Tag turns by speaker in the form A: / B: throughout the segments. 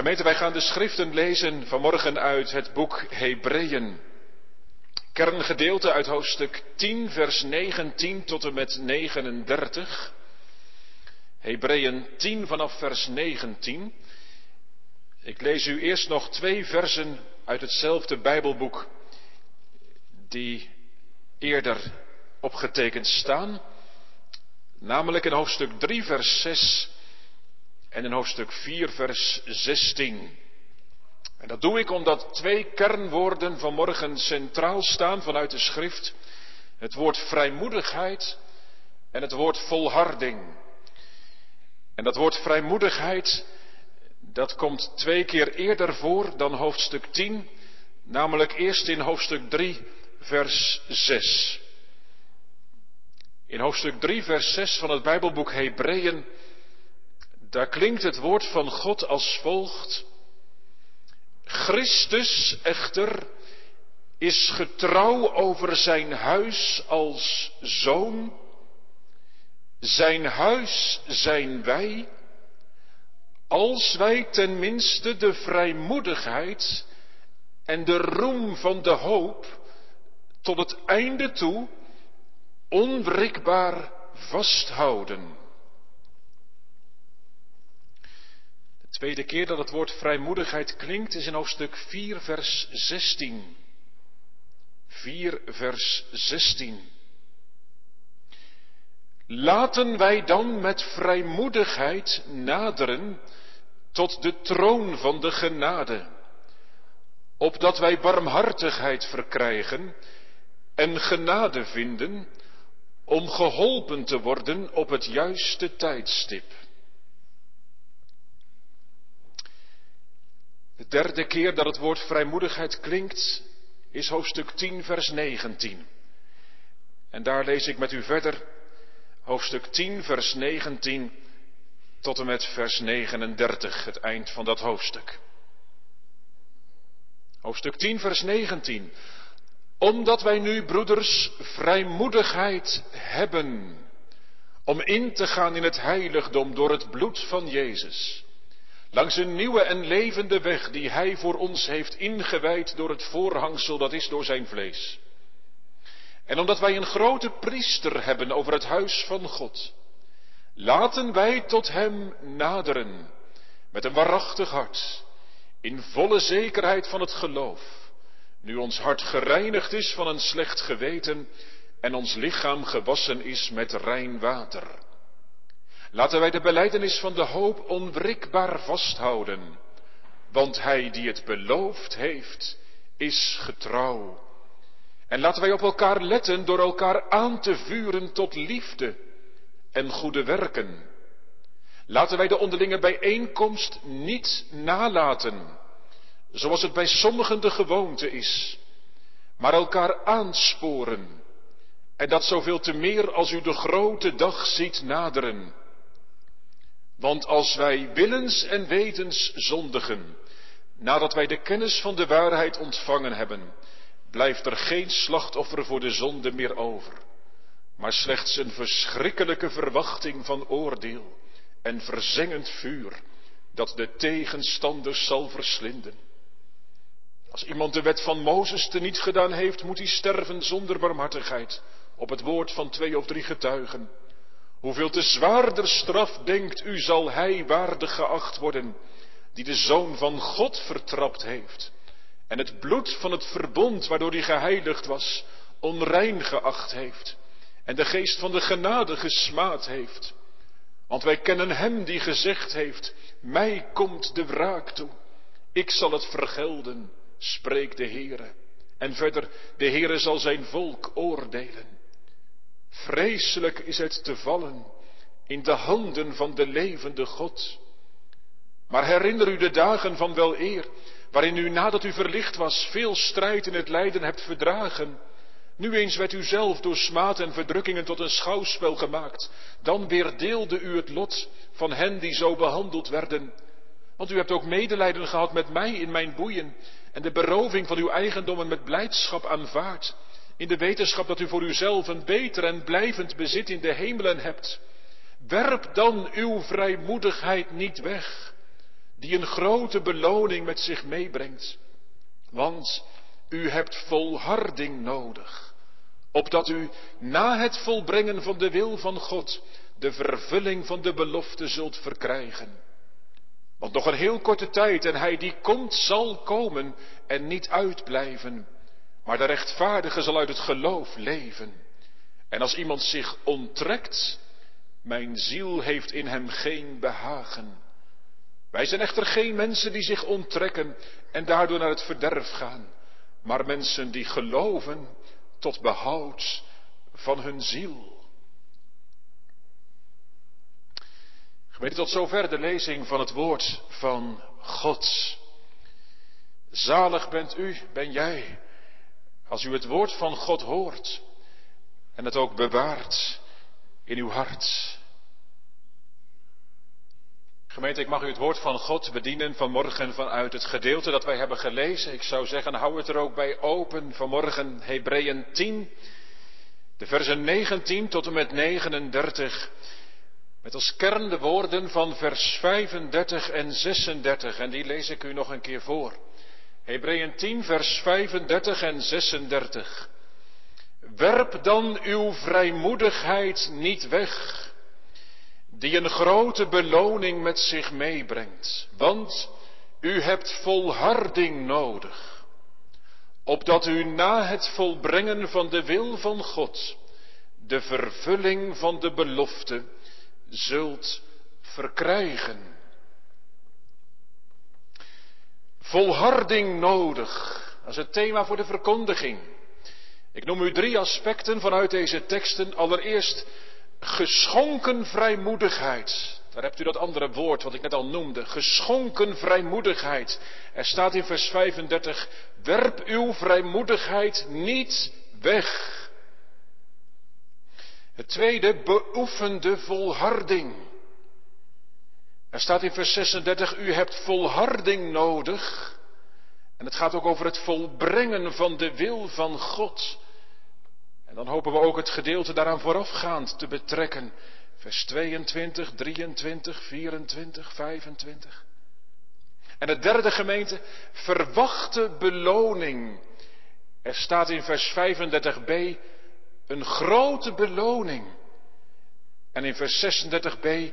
A: Gemeente, wij gaan de schriften lezen vanmorgen uit het boek Hebreeën. Kerngedeelte uit hoofdstuk 10, vers 19 tot en met 39. Hebreeën 10 vanaf vers 19. Ik lees u eerst nog twee versen uit hetzelfde Bijbelboek die eerder opgetekend staan. Namelijk in hoofdstuk 3, vers 6 en in hoofdstuk 4, vers 16. En dat doe ik omdat twee kernwoorden vanmorgen centraal staan vanuit de schrift. Het woord vrijmoedigheid en het woord volharding. En dat woord vrijmoedigheid, dat komt twee keer eerder voor dan hoofdstuk 10, namelijk eerst in hoofdstuk 3, vers 6. In hoofdstuk 3, vers 6 van het Bijbelboek Hebreeën daar klinkt het woord van God als volgt. Christus echter is getrouw over zijn huis als zoon. Zijn huis zijn wij, als wij tenminste de vrijmoedigheid en de roem van de hoop tot het einde toe onwrikbaar vasthouden. Tweede keer dat het woord vrijmoedigheid klinkt is in hoofdstuk 4, vers 16. 4, vers 16. Laten wij dan met vrijmoedigheid naderen tot de troon van de genade, opdat wij barmhartigheid verkrijgen en genade vinden om geholpen te worden op het juiste tijdstip. De derde keer dat het woord vrijmoedigheid klinkt is hoofdstuk 10, vers 19. En daar lees ik met u verder hoofdstuk 10, vers 19 tot en met vers 39, het eind van dat hoofdstuk. Hoofdstuk 10, vers 19. Omdat wij nu, broeders, vrijmoedigheid hebben om in te gaan in het heiligdom door het bloed van Jezus Langs een nieuwe en levende weg die Hij voor ons heeft ingewijd door het voorhangsel dat is door zijn vlees. En omdat wij een grote priester hebben over het huis van God, laten wij tot Hem naderen met een waarachtig hart, in volle zekerheid van het geloof, nu ons hart gereinigd is van een slecht geweten en ons lichaam gewassen is met rein water. Laten wij de beleidenis van de hoop onwrikbaar vasthouden, want hij die het beloofd heeft, is getrouw. En laten wij op elkaar letten door elkaar aan te vuren tot liefde en goede werken. Laten wij de onderlinge bijeenkomst niet nalaten, zoals het bij sommigen de gewoonte is, maar elkaar aansporen. En dat zoveel te meer als u de grote dag ziet naderen. Want als wij willens en wetens zondigen, nadat wij de kennis van de waarheid ontvangen hebben, blijft er geen slachtoffer voor de zonde meer over, maar slechts een verschrikkelijke verwachting van oordeel en verzengend vuur dat de tegenstanders zal verslinden. Als iemand de wet van Mozes te niet gedaan heeft, moet hij sterven zonder barmhartigheid op het woord van twee of drie getuigen. Hoeveel te zwaarder straf, denkt u, zal hij waardig geacht worden, die de Zoon van God vertrapt heeft en het bloed van het verbond waardoor hij geheiligd was, onrein geacht heeft en de geest van de genade gesmaad heeft. Want wij kennen hem die gezegd heeft, mij komt de wraak toe, ik zal het vergelden, spreekt de Heere. En verder, de Heere zal zijn volk oordelen. Vreselijk is het te vallen in de handen van de levende God. Maar herinner u de dagen van wel eer, waarin u nadat u verlicht was veel strijd in het lijden hebt verdragen. Nu eens werd u zelf door smaad en verdrukkingen tot een schouwspel gemaakt. Dan weer deelde u het lot van hen die zo behandeld werden. Want u hebt ook medelijden gehad met mij in mijn boeien en de beroving van uw eigendommen met blijdschap aanvaard in de wetenschap dat u voor uzelf een beter en blijvend bezit in de hemelen hebt. Werp dan uw vrijmoedigheid niet weg, die een grote beloning met zich meebrengt. Want u hebt volharding nodig, opdat u na het volbrengen van de wil van God de vervulling van de belofte zult verkrijgen. Want nog een heel korte tijd en hij die komt zal komen en niet uitblijven, maar de rechtvaardige zal uit het geloof leven. En als iemand zich onttrekt, mijn ziel heeft in hem geen behagen. Wij zijn echter geen mensen die zich onttrekken en daardoor naar het verderf gaan, maar mensen die geloven tot behoud van hun ziel. Gemeente, tot zover de lezing van het woord van God. Zalig bent u, ben jij, als u het woord van God hoort en het ook bewaart in uw hart. Gemeente, ik mag u het woord van God bedienen vanmorgen vanuit het gedeelte dat wij hebben gelezen. Ik zou zeggen, hou het er ook bij open. Vanmorgen Hebreeën 10, de versen 19 tot en met 39. Met als kern de woorden van vers 35 en 36. En die lees ik u nog een keer voor. Hebreeën 10, vers 35 en 36. Werp dan uw vrijmoedigheid niet weg die een grote beloning met zich meebrengt. Want u hebt volharding nodig, opdat u na het volbrengen van de wil van God de vervulling van de belofte zult verkrijgen. Volharding nodig, dat is het thema voor de verkondiging. Ik noem u drie aspecten vanuit deze teksten. Allereerst geschonken vrijmoedigheid. Daar hebt u dat andere woord wat ik net al noemde. Geschonken vrijmoedigheid. Er staat in vers 35, werp uw vrijmoedigheid niet weg. Het tweede, beoefende volharding. Er staat in vers 36, u hebt volharding nodig. En het gaat ook over het volbrengen van de wil van God. En dan hopen we ook het gedeelte daaraan voorafgaand te betrekken. Vers 22, 23, 24, 25. En het derde gemeente, verwachte beloning. Er staat in vers 35b een grote beloning. En in vers 36b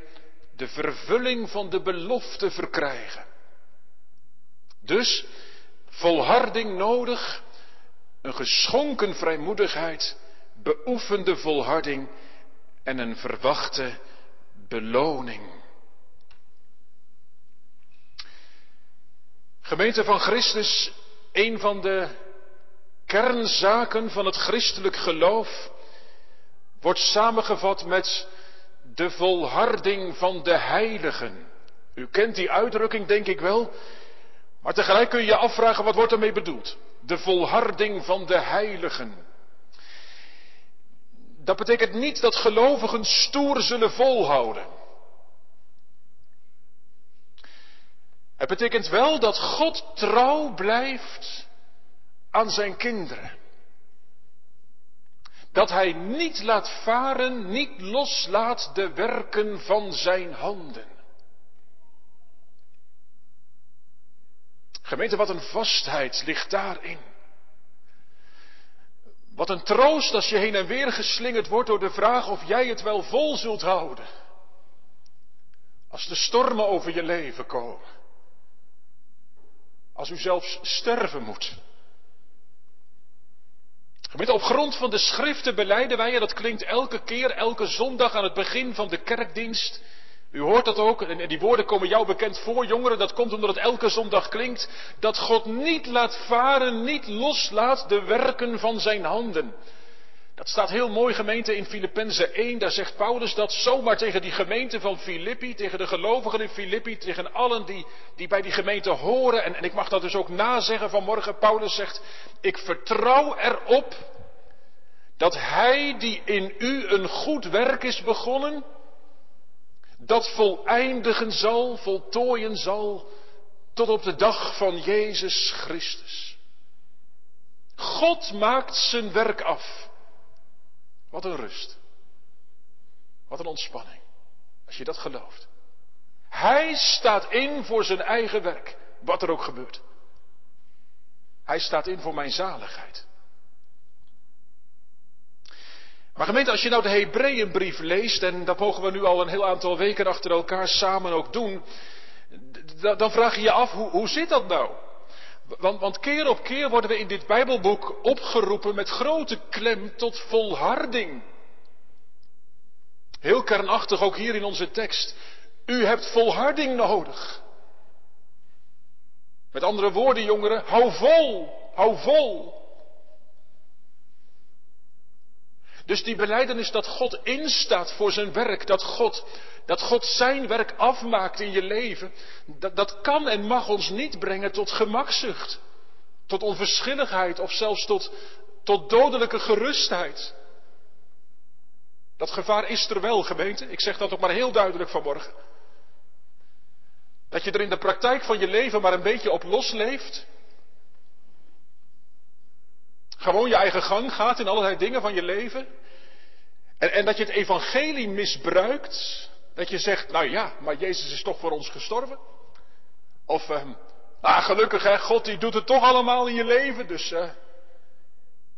A: de vervulling van de belofte verkrijgen. Dus volharding nodig, een geschonken vrijmoedigheid beoefende volharding en een verwachte beloning. Gemeente van Christus, een van de kernzaken van het christelijk geloof wordt samengevat met de volharding van de heiligen. U kent die uitdrukking, denk ik wel, maar tegelijk kun je je afvragen wat wordt ermee bedoeld. De volharding van de heiligen. Dat betekent niet dat gelovigen stoer zullen volhouden. Het betekent wel dat God trouw blijft aan zijn kinderen. Dat hij niet laat varen, niet loslaat de werken van zijn handen. Gemeente, wat een vastheid ligt daarin. Wat een troost als je heen en weer geslingerd wordt door de vraag of jij het wel vol zult houden. Als de stormen over je leven komen. Als u zelfs sterven moet. Op grond van de schriften beleiden wij, en dat klinkt elke keer, elke zondag aan het begin van de kerkdienst, u hoort dat ook, en die woorden komen jou bekend voor, jongeren, dat komt omdat het elke zondag klinkt, dat God niet laat varen, niet loslaat de werken van zijn handen. Dat staat heel mooi gemeente in Filippenzen 1, daar zegt Paulus dat zomaar tegen die gemeente van Filippi, tegen de gelovigen in Filippi, tegen allen die, die bij die gemeente horen. En, en ik mag dat dus ook nazeggen vanmorgen. Paulus zegt, ik vertrouw erop dat hij die in u een goed werk is begonnen, dat voleindigen zal, voltooien zal, tot op de dag van Jezus Christus. God maakt zijn werk af. Wat een rust. Wat een ontspanning. Als je dat gelooft. Hij staat in voor zijn eigen werk, wat er ook gebeurt. Hij staat in voor mijn zaligheid. Maar gemeente, als je nou de Hebreeënbrief leest, en dat mogen we nu al een heel aantal weken achter elkaar samen ook doen, dan vraag je je af, hoe, hoe zit dat nou? Want, want keer op keer worden we in dit Bijbelboek opgeroepen met grote klem tot volharding. Heel kernachtig ook hier in onze tekst. U hebt volharding nodig. Met andere woorden, jongeren, hou vol, hou vol. Dus die beleidenis dat God instaat voor zijn werk, dat God, dat God zijn werk afmaakt in je leven, dat, dat kan en mag ons niet brengen tot gemakzucht, tot onverschilligheid of zelfs tot, tot dodelijke gerustheid. Dat gevaar is er wel, gemeente. Ik zeg dat ook maar heel duidelijk vanmorgen. Dat je er in de praktijk van je leven maar een beetje op losleeft. Gewoon je eigen gang gaat in allerlei dingen van je leven. En, en dat je het evangelie misbruikt. Dat je zegt, nou ja, maar Jezus is toch voor ons gestorven. Of, uh, ah gelukkig hè, God die doet het toch allemaal in je leven. Dus, uh,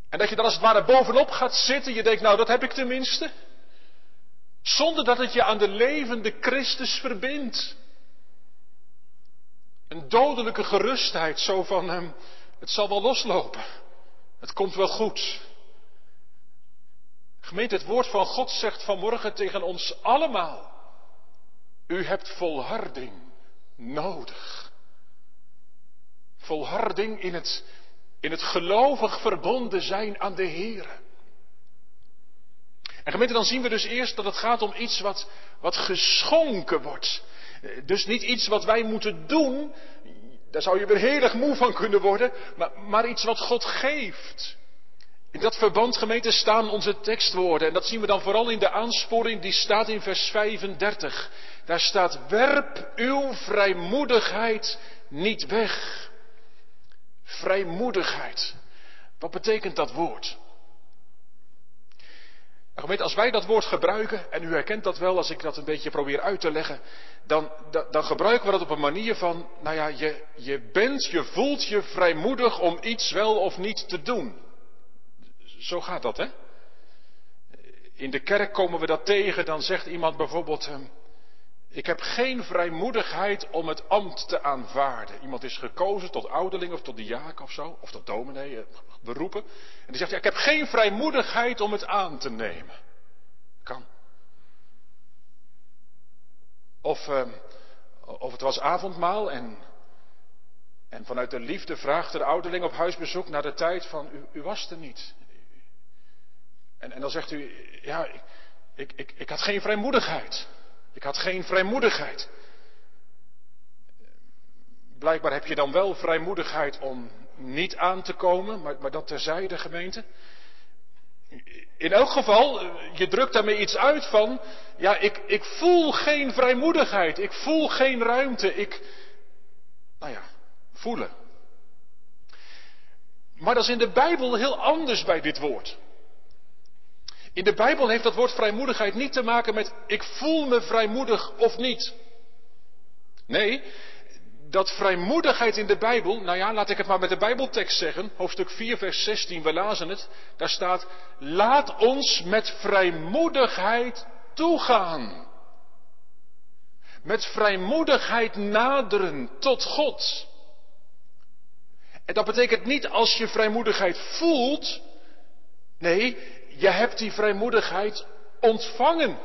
A: en dat je er als het ware bovenop gaat zitten. Je denkt, nou dat heb ik tenminste. Zonder dat het je aan de levende Christus verbindt. Een dodelijke gerustheid, zo van hem, het zal wel loslopen. Het komt wel goed. Gemeente, het woord van God zegt vanmorgen tegen ons allemaal. U hebt volharding nodig. Volharding in het, in het gelovig verbonden zijn aan de Heer. En gemeente, dan zien we dus eerst dat het gaat om iets wat, wat geschonken wordt. Dus niet iets wat wij moeten doen, daar zou je weer heel erg moe van kunnen worden, maar, maar iets wat God geeft. In dat verband, gemeente, staan onze tekstwoorden. En dat zien we dan vooral in de aansporing die staat in vers 35. Daar staat, werp uw vrijmoedigheid niet weg. Vrijmoedigheid. Wat betekent dat woord? Gemeente, als wij dat woord gebruiken, en u herkent dat wel als ik dat een beetje probeer uit te leggen, dan, dan, dan gebruiken we dat op een manier van, nou ja, je, je bent, je voelt je vrijmoedig om iets wel of niet te doen. Zo gaat dat, hè? In de kerk komen we dat tegen, dan zegt iemand bijvoorbeeld, ehm, ik heb geen vrijmoedigheid om het ambt te aanvaarden. Iemand is gekozen tot ouderling of tot diaken of zo, of tot dominee, eh, beroepen. En die zegt, ik heb geen vrijmoedigheid om het aan te nemen. Kan. Of, uh, of het was avondmaal en, en vanuit de liefde vraagt de ouderling op huisbezoek naar de tijd van, u, u was er niet. En, en dan zegt u, ja, ik, ik, ik had geen vrijmoedigheid. Ik had geen vrijmoedigheid. Blijkbaar heb je dan wel vrijmoedigheid om niet aan te komen, maar, maar dat terzijde gemeente. In elk geval, je drukt daarmee iets uit van, ja, ik, ik voel geen vrijmoedigheid, ik voel geen ruimte, ik, nou ja, voelen. Maar dat is in de Bijbel heel anders bij dit woord. In de Bijbel heeft dat woord vrijmoedigheid niet te maken met ik voel me vrijmoedig of niet. Nee, dat vrijmoedigheid in de Bijbel, nou ja, laat ik het maar met de Bijbeltekst zeggen, hoofdstuk 4, vers 16, we lazen het, daar staat, laat ons met vrijmoedigheid toegaan. Met vrijmoedigheid naderen tot God. En dat betekent niet als je vrijmoedigheid voelt, nee, je hebt die vrijmoedigheid ontvangen.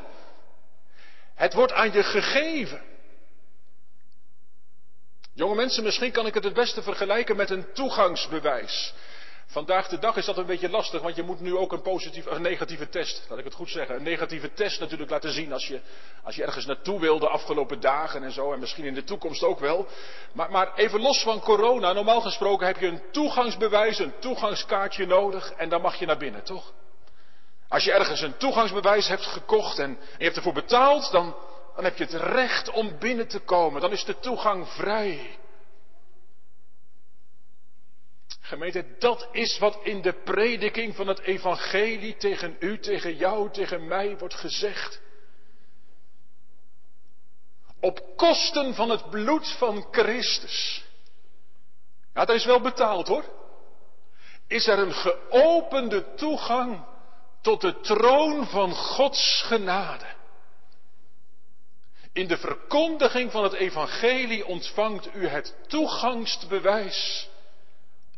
A: Het wordt aan je gegeven. Jonge mensen, misschien kan ik het het beste vergelijken met een toegangsbewijs. Vandaag de dag is dat een beetje lastig, want je moet nu ook een, positieve, een negatieve test, laat ik het goed zeggen, een negatieve test natuurlijk laten zien als je, als je ergens naartoe wil de afgelopen dagen en zo, en misschien in de toekomst ook wel. Maar, maar even los van corona, normaal gesproken heb je een toegangsbewijs, een toegangskaartje nodig en dan mag je naar binnen, toch? Als je ergens een toegangsbewijs hebt gekocht en, je hebt ervoor betaald, dan, dan heb je het recht om binnen te komen. Dan is de toegang vrij. Gemeente, dat is wat in de prediking van het evangelie tegen u, tegen jou, tegen mij wordt gezegd. op kosten van het bloed van Christus. Ja, dat is wel betaald hoor. Is er een geopende toegang tot de troon van Gods genade. In de verkondiging van het evangelie ontvangt u het toegangsbewijs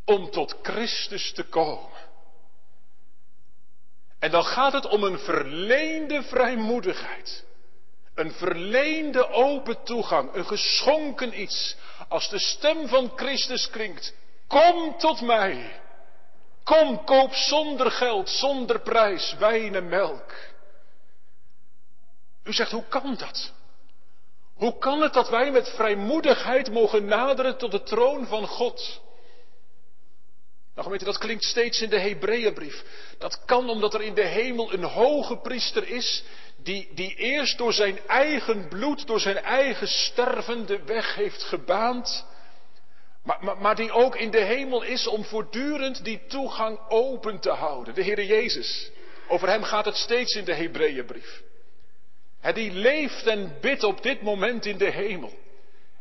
A: om tot Christus te komen. En dan gaat het om een verleende vrijmoedigheid. Een verleende open toegang, een geschonken iets. Als de stem van Christus klinkt, kom tot mij. Kom, koop zonder geld, zonder prijs, wijn en melk. U zegt, hoe kan dat? Hoe kan het dat wij met vrijmoedigheid mogen naderen tot de troon van God? Nou gemeente, dat klinkt steeds in de Hebreeënbrief. Dat kan omdat er in de hemel een hoge priester is, die, die eerst door zijn eigen bloed, door zijn eigen sterven de weg heeft gebaand. Maar, die ook in de hemel is om voortdurend die toegang open te houden. De Heere Jezus. Over hem gaat het steeds in de Hebreeënbrief. Die leeft en bidt op dit moment in de hemel.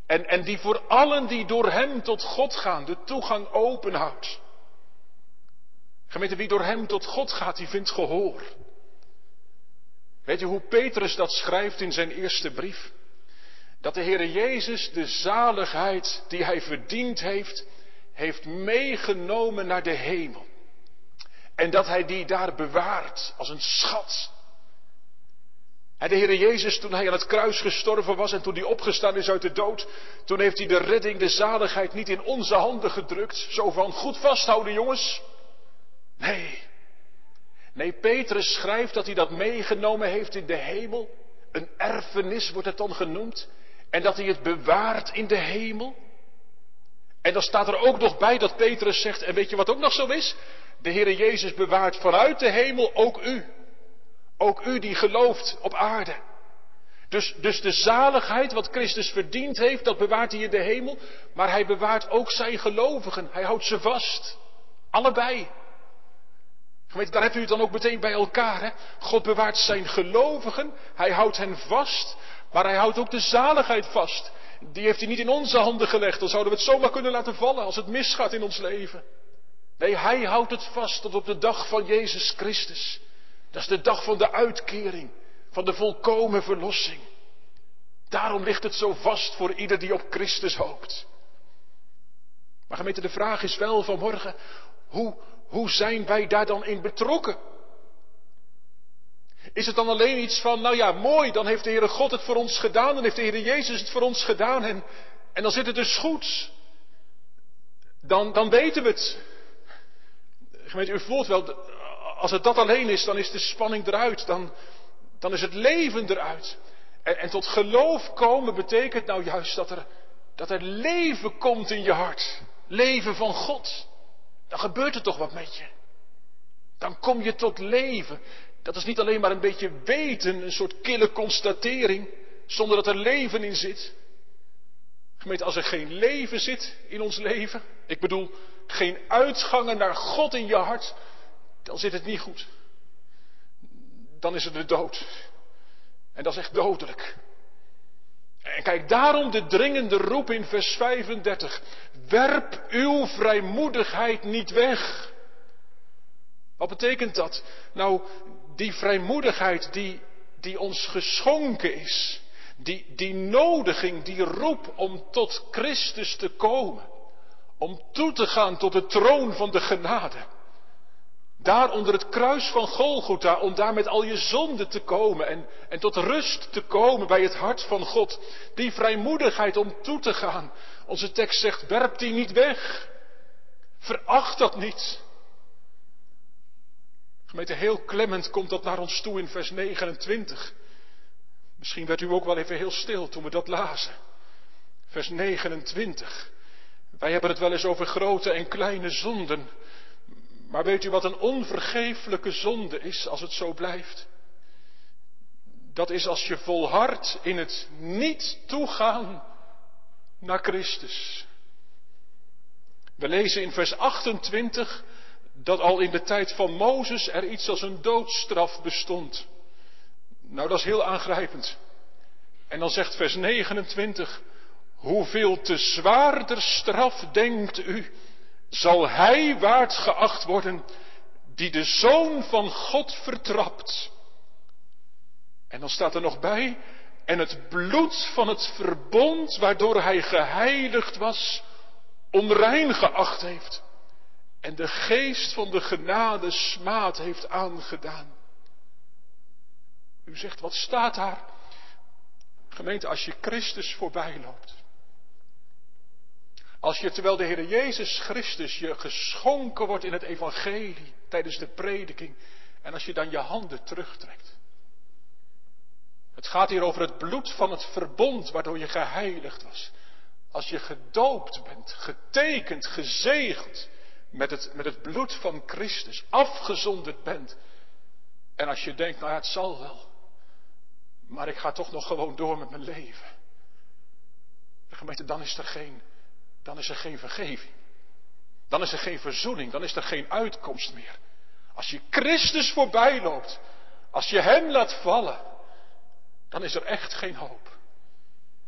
A: En, en die voor allen die door hem tot God gaan de toegang openhoudt. Gemeente, wie door hem tot God gaat, die vindt gehoor. Weet je hoe Petrus dat schrijft in zijn eerste brief? Dat de Heere Jezus de zaligheid die hij verdiend heeft, heeft meegenomen naar de hemel. En dat hij die daar bewaart als een schat. En de Heere Jezus, toen hij aan het kruis gestorven was en toen hij opgestaan is uit de dood, toen heeft hij de redding, de zaligheid niet in onze handen gedrukt. Zo van, goed vasthouden jongens. Nee. Nee, Petrus schrijft dat hij dat meegenomen heeft in de hemel. Een erfenis wordt het dan genoemd. En dat hij het bewaart in de hemel. En dan staat er ook nog bij dat Petrus zegt, en weet je wat ook nog zo is? De Heere Jezus bewaart vanuit de hemel ook u. Ook u die gelooft op aarde. Dus, dus de zaligheid wat Christus verdiend heeft, dat bewaart hij in de hemel. Maar hij bewaart ook zijn gelovigen. Hij houdt ze vast. Allebei. Daar hebt u het dan ook meteen bij elkaar. Hè? God bewaart zijn gelovigen. Hij houdt hen vast. Maar hij houdt ook de zaligheid vast. Die heeft hij niet in onze handen gelegd. Dan zouden we het zomaar kunnen laten vallen als het misgaat in ons leven. Nee, hij houdt het vast tot op de dag van Jezus Christus. Dat is de dag van de uitkering. Van de volkomen verlossing. Daarom ligt het zo vast voor ieder die op Christus hoopt. Maar gemeente, de vraag is wel vanmorgen, hoe, hoe zijn wij daar dan in betrokken? Is het dan alleen iets van, nou ja, mooi, dan heeft de Heere God het voor ons gedaan, dan heeft de Heere Jezus het voor ons gedaan en, en dan zit het dus goed. Dan, dan weten we het. Gemeente, u voelt wel, als het dat alleen is, dan is de spanning eruit, dan, dan is het leven eruit. En, en tot geloof komen betekent nou juist dat er, dat er leven komt in je hart. Leven van God. Dan gebeurt er toch wat met je. Dan kom je tot leven. Dat is niet alleen maar een beetje weten, een soort kille constatering, zonder dat er leven in zit. Gemeente, als er geen leven zit in ons leven, ik bedoel geen uitgangen naar God in je hart, dan zit het niet goed. Dan is het de dood. En dat is echt dodelijk. En kijk, daarom de dringende roep in vers 35. Werp uw vrijmoedigheid niet weg. Wat betekent dat? Nou, die vrijmoedigheid die, die ons geschonken is, die, die nodiging, die roep om tot Christus te komen, om toe te gaan tot de troon van de genade. Daar onder het kruis van Golgotha, om daar met al je zonden te komen en, en tot rust te komen bij het hart van God. Die vrijmoedigheid om toe te gaan. Onze tekst zegt, werp die niet weg. Veracht dat niet. Gemeente, heel klemmend komt dat naar ons toe in vers 29. Misschien werd u ook wel even heel stil toen we dat lazen. Vers 29. Wij hebben het wel eens over grote en kleine zonden. Maar weet u wat een onvergeeflijke zonde is als het zo blijft? Dat is als je volhardt in het niet toegaan naar Christus. We lezen in vers 28 dat al in de tijd van Mozes er iets als een doodstraf bestond. Nou, dat is heel aangrijpend. En dan zegt vers 29, hoeveel te zwaarder straf denkt u, zal hij waard geacht worden die de zoon van God vertrapt. En dan staat er nog bij, en het bloed van het verbond waardoor hij geheiligd was, onrein geacht heeft. En de geest van de genade smaad heeft aangedaan. U zegt, wat staat daar? Gemeente, als je Christus voorbij loopt. Als je terwijl de Heer Jezus Christus je geschonken wordt in het evangelie tijdens de prediking. En als je dan je handen terugtrekt. Het gaat hier over het bloed van het verbond waardoor je geheiligd was. Als je gedoopt bent, getekend, gezegeld met het, met het bloed van Christus, afgezonderd bent. En als je denkt, nou ja, het zal wel. Maar ik ga toch nog gewoon door met mijn leven. Gemeente, dan is er geen, dan is er geen vergeving. Dan is er geen verzoening, dan is er geen uitkomst meer. Als je Christus voorbij loopt, als je Hem laat vallen, dan is er echt geen hoop.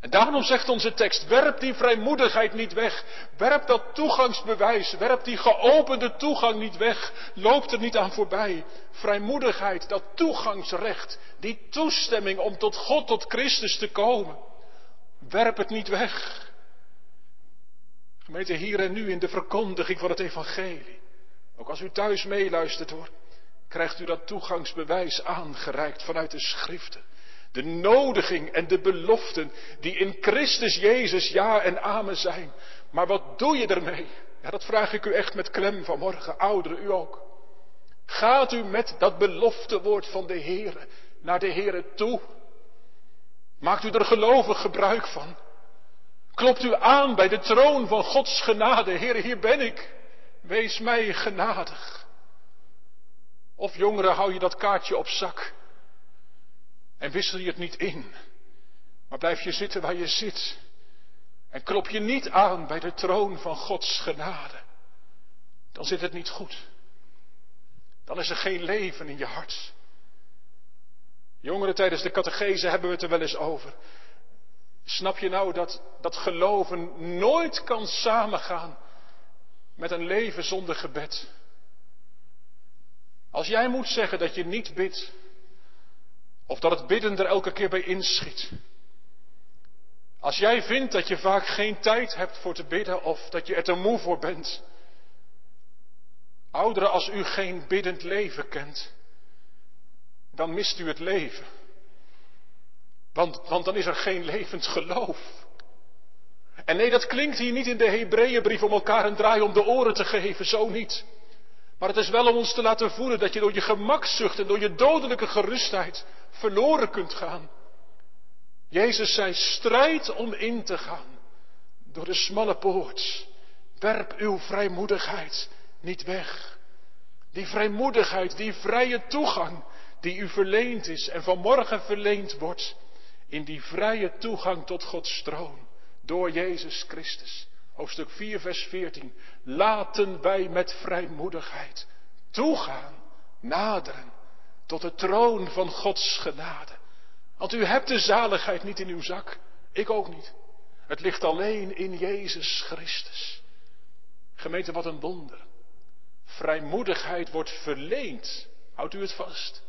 A: En daarom zegt onze tekst, werp die vrijmoedigheid niet weg. Werp dat toegangsbewijs, werp die geopende toegang niet weg. Loop er niet aan voorbij. Vrijmoedigheid, dat toegangsrecht, die toestemming om tot God, tot Christus te komen. Werp het niet weg. Gemeente, hier en nu in de verkondiging van het evangelie. Ook als u thuis meeluistert hoor, krijgt u dat toegangsbewijs aangereikt vanuit de schriften. De nodiging en de beloften die in Christus Jezus ja en amen zijn. Maar wat doe je ermee? Ja, dat vraag ik u echt met klem vanmorgen, ouderen, u ook. Gaat u met dat beloftewoord van de Heer naar de Heer toe? Maakt u er gelovig gebruik van? Klopt u aan bij de troon van Gods genade. Heer, hier ben ik. Wees mij genadig. Of jongeren, hou je dat kaartje op zak en wissel je het niet in, maar blijf je zitten waar je zit. En klop je niet aan bij de troon van Gods genade. Dan zit het niet goed. Dan is er geen leven in je hart. Jongeren, tijdens de catechese hebben we het er wel eens over. Snap je nou dat, dat geloven nooit kan samengaan met een leven zonder gebed? Als jij moet zeggen dat je niet bidt, of dat het bidden er elke keer bij inschiet. Als jij vindt dat je vaak geen tijd hebt voor te bidden of dat je er te moe voor bent. Ouderen, als u geen biddend leven kent, dan mist u het leven. Want, want dan is er geen levend geloof. En nee, dat klinkt hier niet in de Hebreeënbrief om elkaar een draai om de oren te geven, zo niet. Maar het is wel om ons te laten voelen dat je door je gemakzucht en door je dodelijke gerustheid verloren kunt gaan. Jezus zei, strijd om in te gaan door de smalle poort. Werp uw vrijmoedigheid niet weg. Die vrijmoedigheid, die vrije toegang die u verleend is en vanmorgen verleend wordt. In die vrije toegang tot Gods troon door Jezus Christus. Hoofdstuk 4, vers 14. Laten wij met vrijmoedigheid toegaan, naderen tot de troon van Gods genade. Want u hebt de zaligheid niet in uw zak, ik ook niet. Het ligt alleen in Jezus Christus. Gemeente, wat een wonder. Vrijmoedigheid wordt verleend. Houdt u het vast.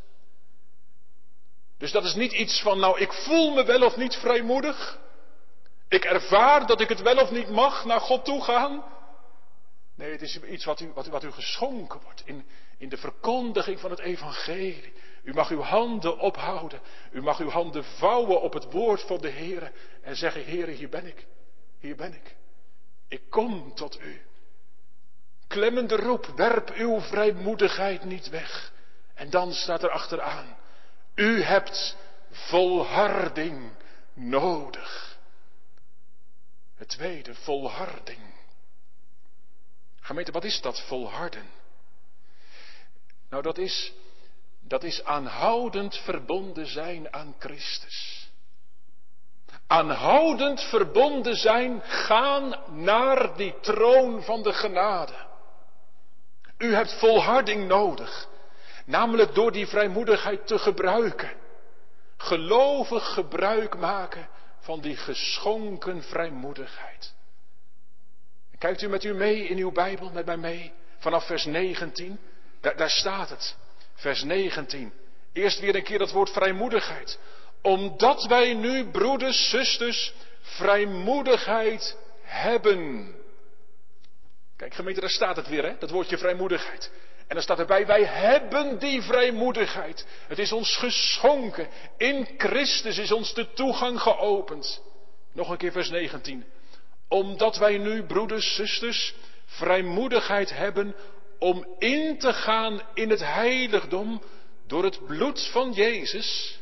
A: Dus dat is niet iets van, nou, ik voel me wel of niet vrijmoedig. Ik ervaar dat ik het wel of niet mag naar God toe gaan. Nee, het is iets wat u, wat, wat u geschonken wordt in, in de verkondiging van het evangelie. U mag uw handen ophouden. U mag uw handen vouwen op het woord van de Heer en zeggen, Heer, hier ben ik. Hier ben ik. Ik kom tot u. Klemmende roep, werp uw vrijmoedigheid niet weg. En dan staat er achteraan, u hebt volharding nodig. Het tweede, volharding. Gemeente, wat is dat volharden? Nou, dat is, dat is aanhoudend verbonden zijn aan Christus. Aanhoudend verbonden zijn, gaan naar die troon van de genade. U hebt volharding nodig, namelijk door die vrijmoedigheid te gebruiken. Gelovig gebruik maken van die geschonken vrijmoedigheid. Kijkt u met u mee in uw Bijbel, met mij mee, vanaf vers 19. Daar, staat het. Vers 19. Eerst weer een keer dat woord vrijmoedigheid. Omdat wij nu, broeders, zusters, vrijmoedigheid hebben. Kijk gemeente, daar staat het weer, hè? dat woordje vrijmoedigheid. En dan staat erbij, wij hebben die vrijmoedigheid. Het is ons geschonken. In Christus is ons de toegang geopend. Nog een keer vers 19. Omdat wij nu, broeders, zusters, vrijmoedigheid hebben om in te gaan in het heiligdom door het bloed van Jezus.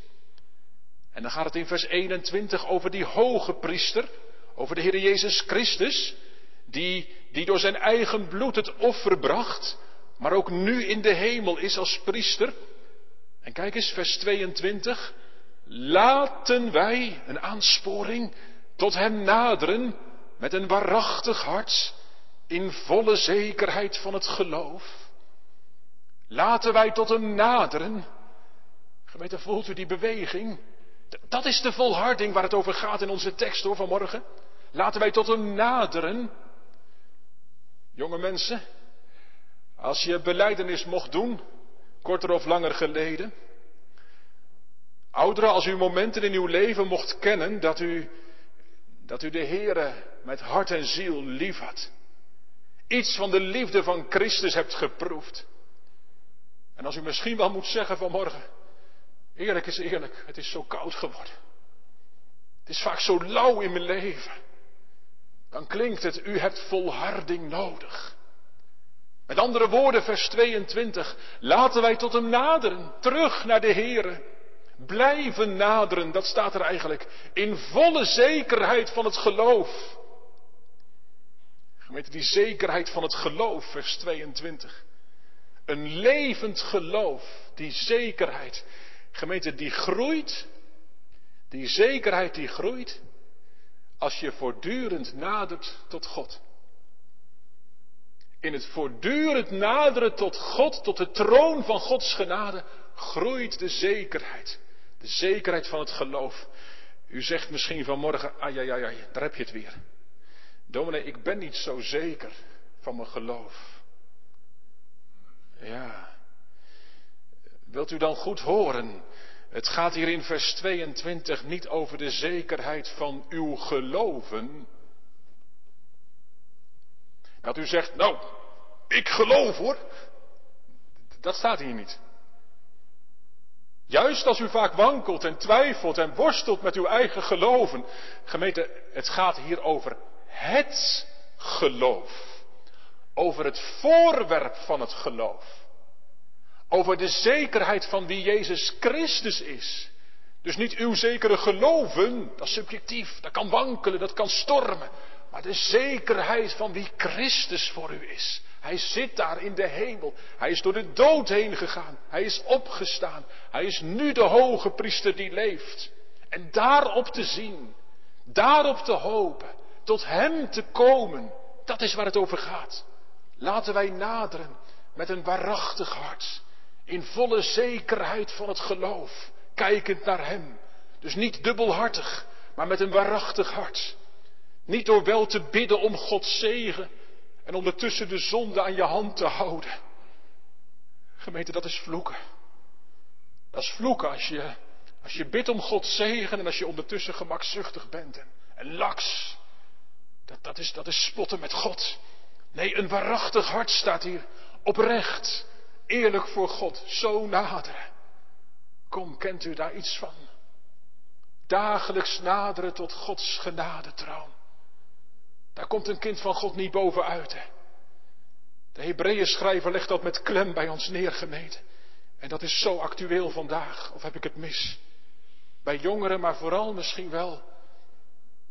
A: En dan gaat het in vers 21 over die hoge priester, over de Heer Jezus Christus, die, die door zijn eigen bloed het offer bracht, maar ook nu in de hemel is als priester. En kijk eens, vers 22. Laten wij, een aansporing, tot hem naderen met een waarachtig hart, in volle zekerheid van het geloof. Laten wij tot hem naderen. Gemeente, voelt u die beweging? Dat is de volharding waar het over gaat in onze tekst hoor vanmorgen. Laten wij tot hem naderen. Jonge mensen, als je beleidenis mocht doen, korter of langer geleden. Ouderen, als u momenten in uw leven mocht kennen dat u, dat u de Heere met hart en ziel lief had. Iets van de liefde van Christus hebt geproefd. En als u misschien wel moet zeggen vanmorgen, eerlijk is eerlijk, het is zo koud geworden. Het is vaak zo lauw in mijn leven. Dan klinkt het, u hebt volharding nodig. Met andere woorden, vers 22. Laten wij tot hem naderen, terug naar de Here. Blijven naderen, dat staat er eigenlijk. In volle zekerheid van het geloof. Gemeente, die zekerheid van het geloof, vers 22. Een levend geloof, die zekerheid. Gemeente, die groeit. Die zekerheid die groeit. Als je voortdurend nadert tot God. In het voortdurend naderen tot God, tot de troon van Gods genade, groeit de zekerheid. De zekerheid van het geloof. U zegt misschien vanmorgen, ai, ai, ai, daar heb je het weer. Dominee, ik ben niet zo zeker van mijn geloof. Ja. Wilt u dan goed horen? Het gaat hier in vers 22 niet over de zekerheid van uw geloven. Dat u zegt, nou, ik geloof hoor. Dat staat hier niet. Juist als u vaak wankelt en twijfelt en worstelt met uw eigen geloven. Gemeente, het gaat hier over het geloof. Over het voorwerp van het geloof. Over de zekerheid van wie Jezus Christus is. Dus niet uw zekere geloven, dat is subjectief, dat kan wankelen, dat kan stormen. Maar de zekerheid van wie Christus voor u is. Hij zit daar in de hemel. Hij is door de dood heen gegaan. Hij is opgestaan. Hij is nu de hoge priester die leeft. En daarop te zien, daarop te hopen, tot Hem te komen, dat is waar het over gaat. Laten wij naderen met een waarachtig hart, in volle zekerheid van het geloof, kijkend naar Hem. Dus niet dubbelhartig, maar met een waarachtig hart. Niet door wel te bidden om Gods zegen en ondertussen de zonde aan je hand te houden. Gemeente, dat is vloeken. Dat is vloeken als je, als je bidt om Gods zegen en als je ondertussen gemakzuchtig bent en, en laks. Dat, dat, is, dat is spotten met God. Nee, een waarachtig hart staat hier. Oprecht, eerlijk voor God, zo naderen. Kom, kent u daar iets van? Dagelijks naderen tot Gods genadetroon. Daar komt een kind van God niet bovenuit. Hè? De Hebreeën schrijver legt dat met klem bij ons neergemeten. En dat is zo actueel vandaag, of heb ik het mis? Bij jongeren, maar vooral misschien wel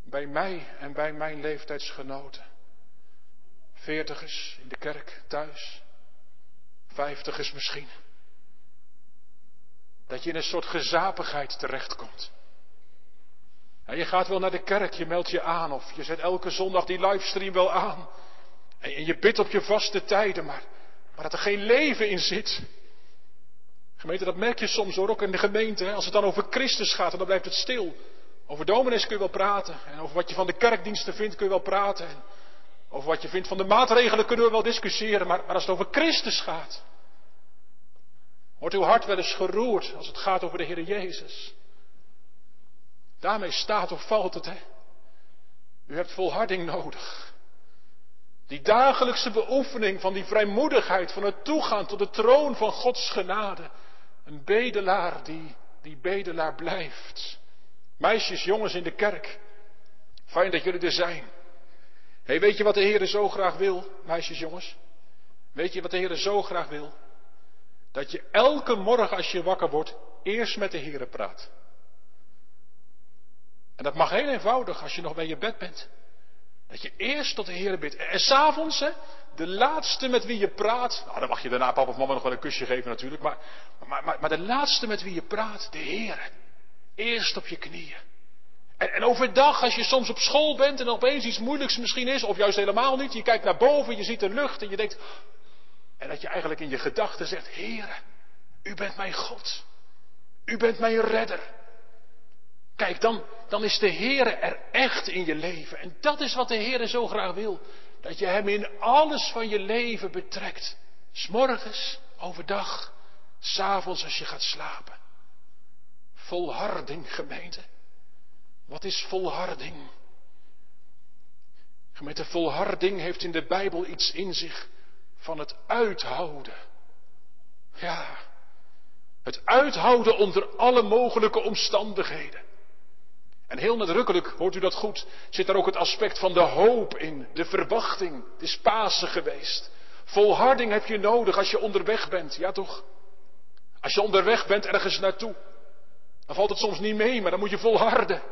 A: bij mij en bij mijn leeftijdsgenoten. Veertigers in de kerk, thuis. Vijftigers misschien. Dat je in een soort gezapigheid terechtkomt. En je gaat wel naar de kerk, je meldt je aan of je zet elke zondag die livestream wel aan. En je bidt op je vaste tijden, maar, maar dat er geen leven in zit. Gemeente, dat merk je soms hoor, ook in de gemeente. Als het dan over Christus gaat, dan blijft het stil. Over dominees kun je wel praten. En over wat je van de kerkdiensten vindt kun je wel praten. En over wat je vindt van de maatregelen kunnen we wel discussiëren. Maar, als het over Christus gaat. Wordt uw hart wel eens geroerd als het gaat over de Heer Jezus. Daarmee staat of valt het, hè. U hebt volharding nodig. Die dagelijkse beoefening van die vrijmoedigheid, van het toegaan tot de troon van Gods genade. Een bedelaar die, die bedelaar blijft. Meisjes, jongens in de kerk. Fijn dat jullie er zijn. hey, weet je wat de Heer zo graag wil, meisjes, jongens? Weet je wat de Heer zo graag wil? Dat je elke morgen als je wakker wordt, eerst met de Heer praat. En dat mag heel eenvoudig als je nog bij je bed bent. Dat je eerst tot de Heer bidt. En s'avonds, hè, de laatste met wie je praat. Nou, dan mag je daarna papa of mama nog wel een kusje geven natuurlijk. Maar, maar, maar, maar de laatste met wie je praat, de Heer. Eerst op je knieën. En, overdag, als je soms op school bent en opeens iets moeilijks misschien is, of juist helemaal niet, je kijkt naar boven, je ziet de lucht en je denkt. En dat je eigenlijk in je gedachten zegt: Heer, u bent mijn God. U bent mijn redder. Kijk, dan, dan is de Heer er echt in je leven. En dat is wat de Heer zo graag wil. Dat je Hem in alles van je leven betrekt. S'morgens, overdag, s'avonds als je gaat slapen. Volharding, gemeente. Wat is volharding? Gemeente, volharding heeft in de Bijbel iets in zich van het uithouden. Ja, het uithouden onder alle mogelijke omstandigheden. En heel nadrukkelijk, hoort u dat goed, zit daar ook het aspect van de hoop in, de verwachting. Het is Pasen geweest. Volharding heb je nodig als je onderweg bent, ja toch? Als je onderweg bent ergens naartoe, dan valt het soms niet mee, maar dan moet je volharden.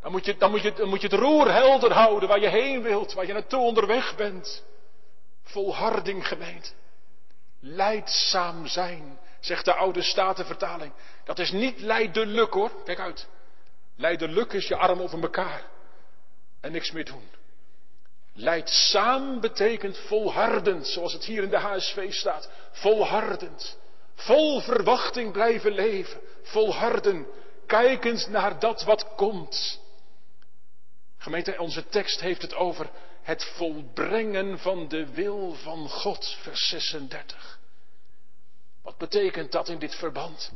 A: Dan moet je, dan moet je, dan moet je het roer helder houden waar je heen wilt, waar je naartoe onderweg bent. Volharding gemeente. Leidzaam zijn, zegt de oude statenvertaling. Dat is niet lijdelijk hoor, kijk uit. Lijdelijk is je arm over elkaar en niks meer doen. Leidzaam betekent volhardend, zoals het hier in de HSV staat. Volhardend. Vol verwachting blijven leven. Volharden. Kijkend naar dat wat komt. Gemeente, onze tekst heeft het over het volbrengen van de wil van God, vers 36. Wat betekent dat in dit verband?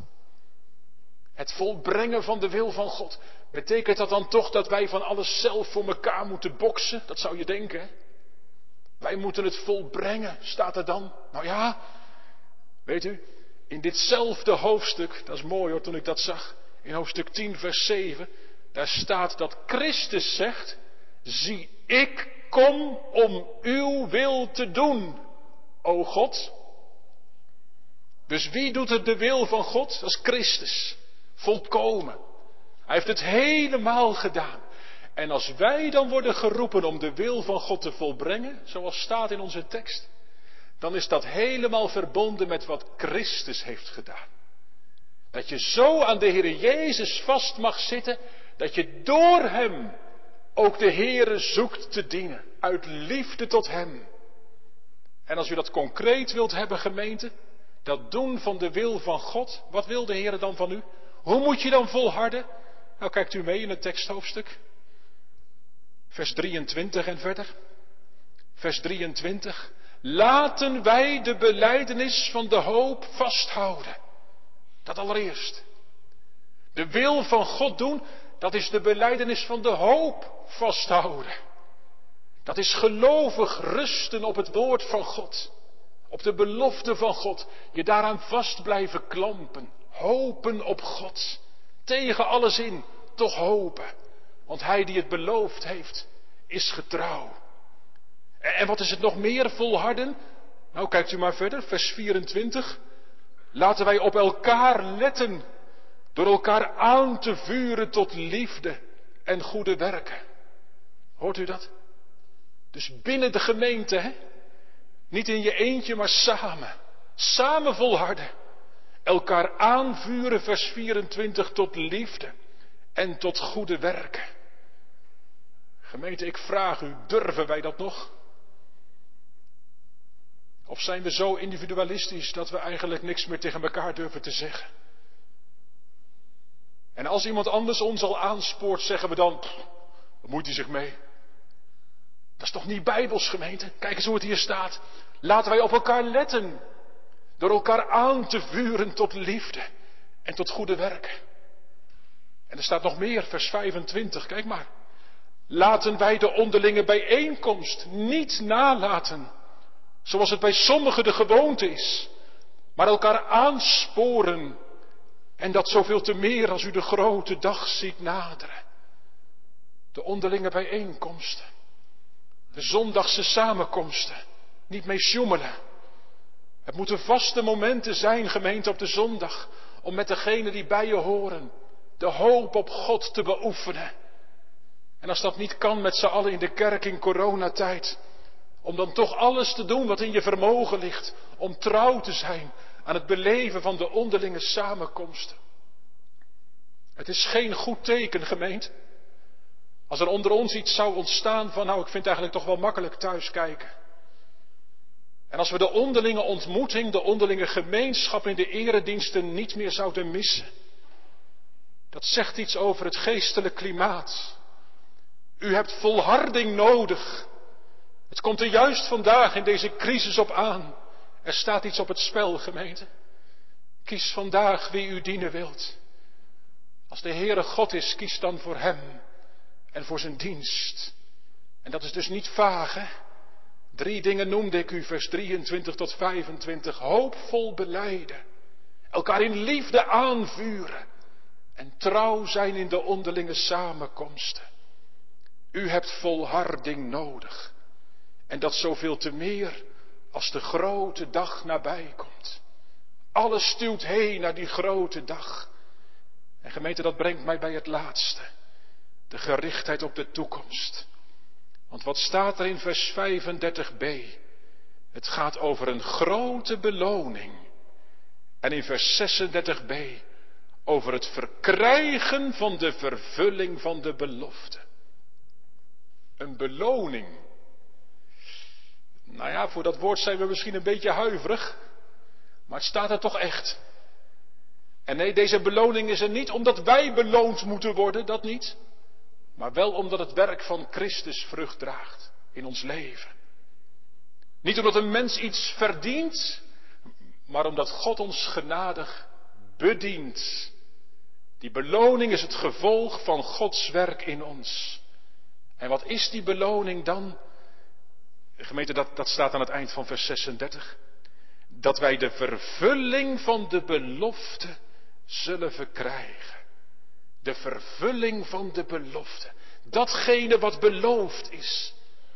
A: Het volbrengen van de wil van God. Betekent dat dan toch dat wij van alles zelf voor elkaar moeten boksen? Dat zou je denken. Wij moeten het volbrengen, staat er dan. Nou ja, weet u, in ditzelfde hoofdstuk, dat is mooi hoor toen ik dat zag, in hoofdstuk 10, vers 7, daar staat dat Christus zegt, zie ik kom om uw wil te doen, o God. Dus wie doet het de wil van God? Dat is Christus. Volkomen. Hij heeft het helemaal gedaan. En als wij dan worden geroepen om de wil van God te volbrengen, zoals staat in onze tekst, dan is dat helemaal verbonden met wat Christus heeft gedaan. Dat je zo aan de Heer Jezus vast mag zitten, dat je door Hem ook de Heere zoekt te dienen, uit liefde tot Hem. En als u dat concreet wilt hebben, gemeente, dat doen van de wil van God, wat wil de Heer dan van u? Hoe moet je dan volharden? Nou, kijkt u mee in het teksthoofdstuk. Vers 23 en verder. Vers 23. Laten wij de beleidenis van de hoop vasthouden. Dat allereerst. De wil van God doen, dat is de beleidenis van de hoop vasthouden. Dat is gelovig rusten op het woord van God. Op de belofte van God. Je daaraan vast blijven klampen. Hopen op God. Tegen alles in, toch hopen. Want hij die het beloofd heeft, is getrouw. En wat is het nog meer volharden? Nou, kijkt u maar verder, vers 24. Laten wij op elkaar letten, door elkaar aan te vuren tot liefde en goede werken. Hoort u dat? Dus binnen de gemeente, hè? Niet in je eentje, maar samen. Samen volharden. Elkaar aanvuren, vers 24, tot liefde en tot goede werken. Gemeente, ik vraag u, durven wij dat nog? Of zijn we zo individualistisch dat we eigenlijk niks meer tegen elkaar durven te zeggen? En als iemand anders ons al aanspoort, zeggen we dan, moet hij zich mee? Dat is toch niet bijbels gemeente? Kijk eens hoe het hier staat. Laten wij op elkaar letten. Door elkaar aan te vuren tot liefde en tot goede werken. En er staat nog meer, vers 25, kijk maar. Laten wij de onderlinge bijeenkomst niet nalaten, zoals het bij sommigen de gewoonte is, maar elkaar aansporen. En dat zoveel te meer als u de grote dag ziet naderen. De onderlinge bijeenkomsten. De zondagse samenkomsten. Niet mee sjoemelen. Het moeten vaste momenten zijn, gemeente, op de zondag. Om met degenen die bij je horen, de hoop op God te beoefenen. En als dat niet kan met z'n allen in de kerk in coronatijd, om dan toch alles te doen wat in je vermogen ligt, om trouw te zijn aan het beleven van de onderlinge samenkomsten. Het is geen goed teken, gemeente. Als er onder ons iets zou ontstaan van, nou, ik vind het eigenlijk toch wel makkelijk thuis kijken. En als we de onderlinge ontmoeting, de onderlinge gemeenschap in de erediensten niet meer zouden missen. Dat zegt iets over het geestelijk klimaat. U hebt volharding nodig. Het komt er juist vandaag in deze crisis op aan. Er staat iets op het spel, gemeente. Kies vandaag wie u dienen wilt. Als de Heere God is, kies dan voor Hem en voor zijn dienst. En dat is dus niet vaag, hè? Drie dingen noemde ik u, vers 23 tot 25. Hoopvol beleiden. Elkaar in liefde aanvuren. En trouw zijn in de onderlinge samenkomsten. U hebt volharding nodig. En dat zoveel te meer als de grote dag nabij komt. Alles stuwt heen naar die grote dag. En gemeente, dat brengt mij bij het laatste. De gerichtheid op de toekomst. Want wat staat er in vers 35b? Het gaat over een grote beloning. En in vers 36b over het verkrijgen van de vervulling van de belofte. Een beloning. Nou ja, voor dat woord zijn we misschien een beetje huiverig, maar het staat er toch echt. En nee, deze beloning is er niet omdat wij beloond moeten worden, dat niet. Maar wel omdat het werk van Christus vrucht draagt in ons leven. Niet omdat een mens iets verdient, maar omdat God ons genadig bedient. Die beloning is het gevolg van Gods werk in ons. En wat is die beloning dan? Gemeente, dat, dat staat aan het eind van vers 36. Dat wij de vervulling van de belofte zullen verkrijgen. De vervulling van de belofte. Datgene wat beloofd is.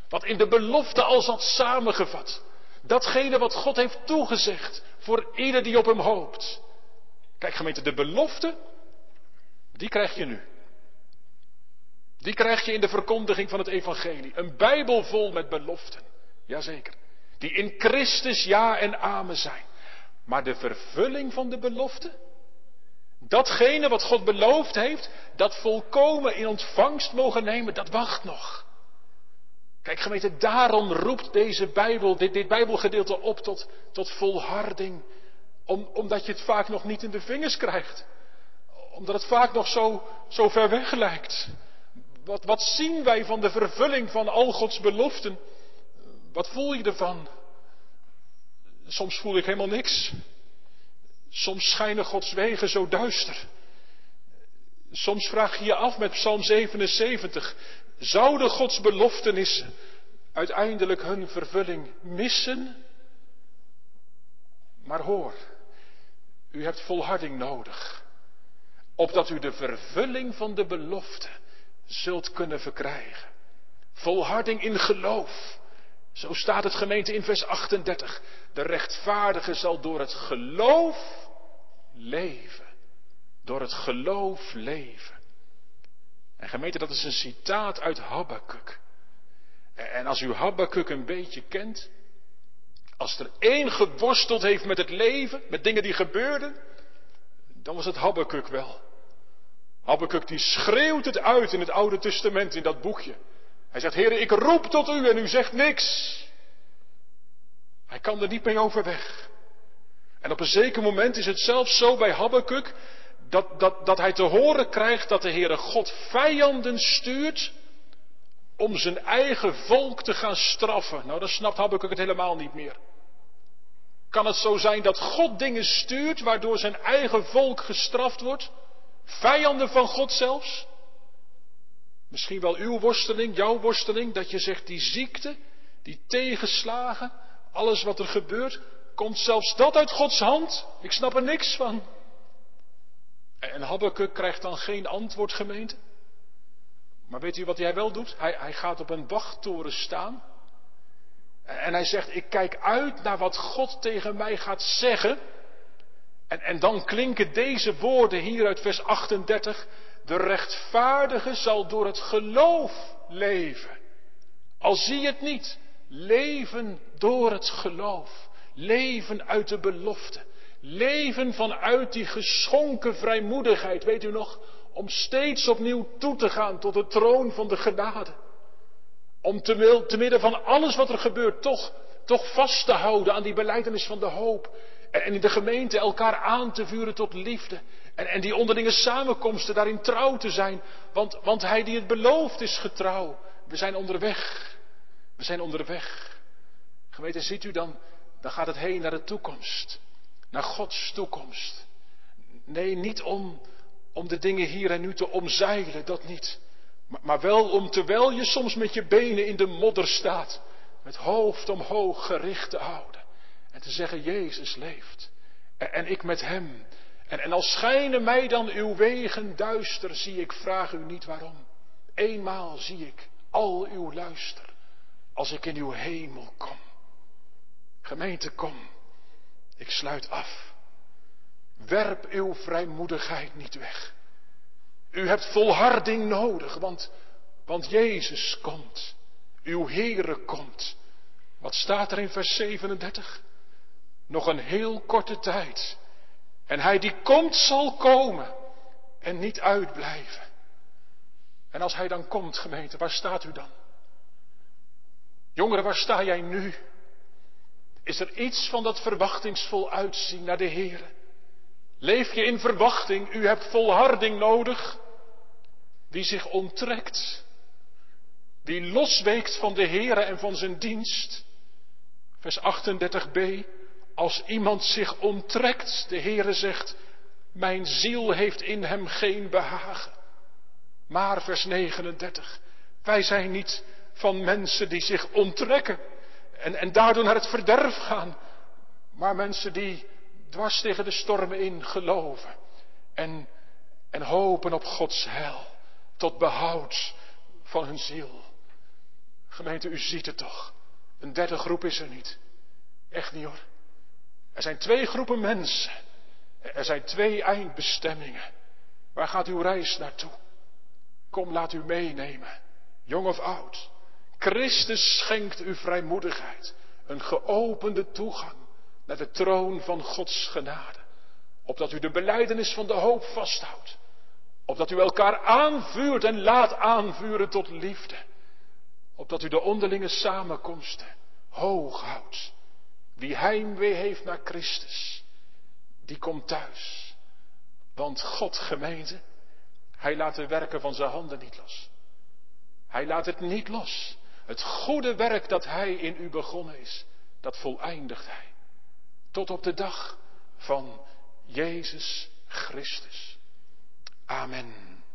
A: Wat in de belofte al zat samengevat. Datgene wat God heeft toegezegd voor ieder die op hem hoopt. Kijk gemeente, de belofte, die krijg je nu. Die krijg je in de verkondiging van het evangelie. Een Bijbel vol met beloften. Jazeker. Die in Christus ja en amen zijn. Maar de vervulling van de belofte, Datgene wat God beloofd heeft, dat volkomen in ontvangst mogen nemen, dat wacht nog. Kijk gemeente, daarom roept deze Bijbel, dit, dit Bijbelgedeelte op tot, tot volharding. Om, omdat je het vaak nog niet in de vingers krijgt. Omdat het vaak nog zo, zo ver weg lijkt. Wat, wat zien wij van de vervulling van al Gods beloften? Wat voel je ervan? Soms voel ik helemaal niks. Soms schijnen Gods wegen zo duister. Soms vraag je je af met Psalm 77, zouden Gods beloftenissen uiteindelijk hun vervulling missen? Maar hoor, u hebt volharding nodig, opdat u de vervulling van de belofte zult kunnen verkrijgen. Volharding in geloof. Zo staat het gemeente in vers 38. De rechtvaardige zal door het geloof leven. Door het geloof leven. En gemeente, dat is een citaat uit Habakkuk. En als u Habakkuk een beetje kent, als er één geworsteld heeft met het leven, met dingen die gebeurden, dan was het Habakkuk wel. Habakkuk die schreeuwt het uit in het Oude Testament, in dat boekje. Hij zegt, Heer, ik roep tot u en u zegt niks. Hij kan er niet mee overweg. En op een zeker moment is het zelfs zo bij Habakkuk dat, dat, dat hij te horen krijgt dat de Heere God vijanden stuurt om zijn eigen volk te gaan straffen. Nou, dan snapt Habakkuk het helemaal niet meer. Kan het zo zijn dat God dingen stuurt waardoor zijn eigen volk gestraft wordt? Vijanden van God zelfs? Misschien wel uw worsteling, jouw worsteling, dat je zegt die ziekte, die tegenslagen, alles wat er gebeurt, komt zelfs dat uit Gods hand? Ik snap er niks van. En Habakkuk krijgt dan geen antwoord, gemeente. Maar weet u wat hij wel doet? Hij, hij gaat op een wachttoren staan. En hij zegt, ik kijk uit naar wat God tegen mij gaat zeggen. En, en dan klinken deze woorden hier uit vers 38. De rechtvaardige zal door het geloof leven. Al zie je het niet, leven door het geloof. Leven uit de belofte. Leven vanuit die geschonken vrijmoedigheid, weet u nog? Om steeds opnieuw toe te gaan tot de troon van de genade. Om te, midden van alles wat er gebeurt toch, toch vast te houden aan die beleidenis van de hoop. En, in de gemeente elkaar aan te vuren tot liefde. En, en die onderlinge samenkomsten daarin trouw te zijn. Want, want hij die het belooft is getrouw. We zijn onderweg. We zijn onderweg. Gemeente, ziet u dan, dan gaat het heen naar de toekomst. Naar Gods toekomst. Nee, niet om, om de dingen hier en nu te omzeilen, dat niet. Maar, maar wel om terwijl je soms met je benen in de modder staat, met hoofd omhoog gericht te houden. En te zeggen, Jezus leeft. En, en ik met Hem. En, en als schijnen mij dan uw wegen duister, zie ik, vraag u niet waarom. Eenmaal zie ik al uw luister, als ik in uw hemel kom. Gemeente, kom. Ik sluit af. Werp uw vrijmoedigheid niet weg. U hebt volharding nodig, want, want Jezus komt. Uw Heere komt. Wat staat er in vers 37? Nog een heel korte tijd. En hij die komt zal komen en niet uitblijven. En als hij dan komt, gemeente, waar staat u dan? Jongeren, waar sta jij nu? Is er iets van dat verwachtingsvol uitzien naar de Heer? Leef je in verwachting? U hebt volharding nodig. Wie zich onttrekt, wie losweekt van de Heere en van zijn dienst. Vers 38b, als iemand zich onttrekt, de Heere zegt, mijn ziel heeft in hem geen behagen. Maar vers 39, wij zijn niet van mensen die zich onttrekken en, en daardoor naar het verderf gaan, maar mensen die dwars tegen de stormen in geloven en, en hopen op Gods heil tot behoud van hun ziel. Gemeente, u ziet het toch. Een derde groep is er niet. Echt niet hoor. Er zijn twee groepen mensen. Er zijn twee eindbestemmingen. Waar gaat uw reis naartoe? Kom, laat u meenemen. Jong of oud. Christus schenkt u vrijmoedigheid. Een geopende toegang naar de troon van Gods genade. Opdat u de beleidenis van de hoop vasthoudt. Opdat u elkaar aanvuurt en laat aanvuren tot liefde. Opdat u de onderlinge samenkomsten hoog houdt. Wie heimwee heeft naar Christus, die komt thuis. Want God, gemeente, hij laat de werken van zijn handen niet los. Hij laat het niet los. Het goede werk dat hij in u begonnen is, dat voleindigt hij. Tot op de dag van Jezus Christus. Amen.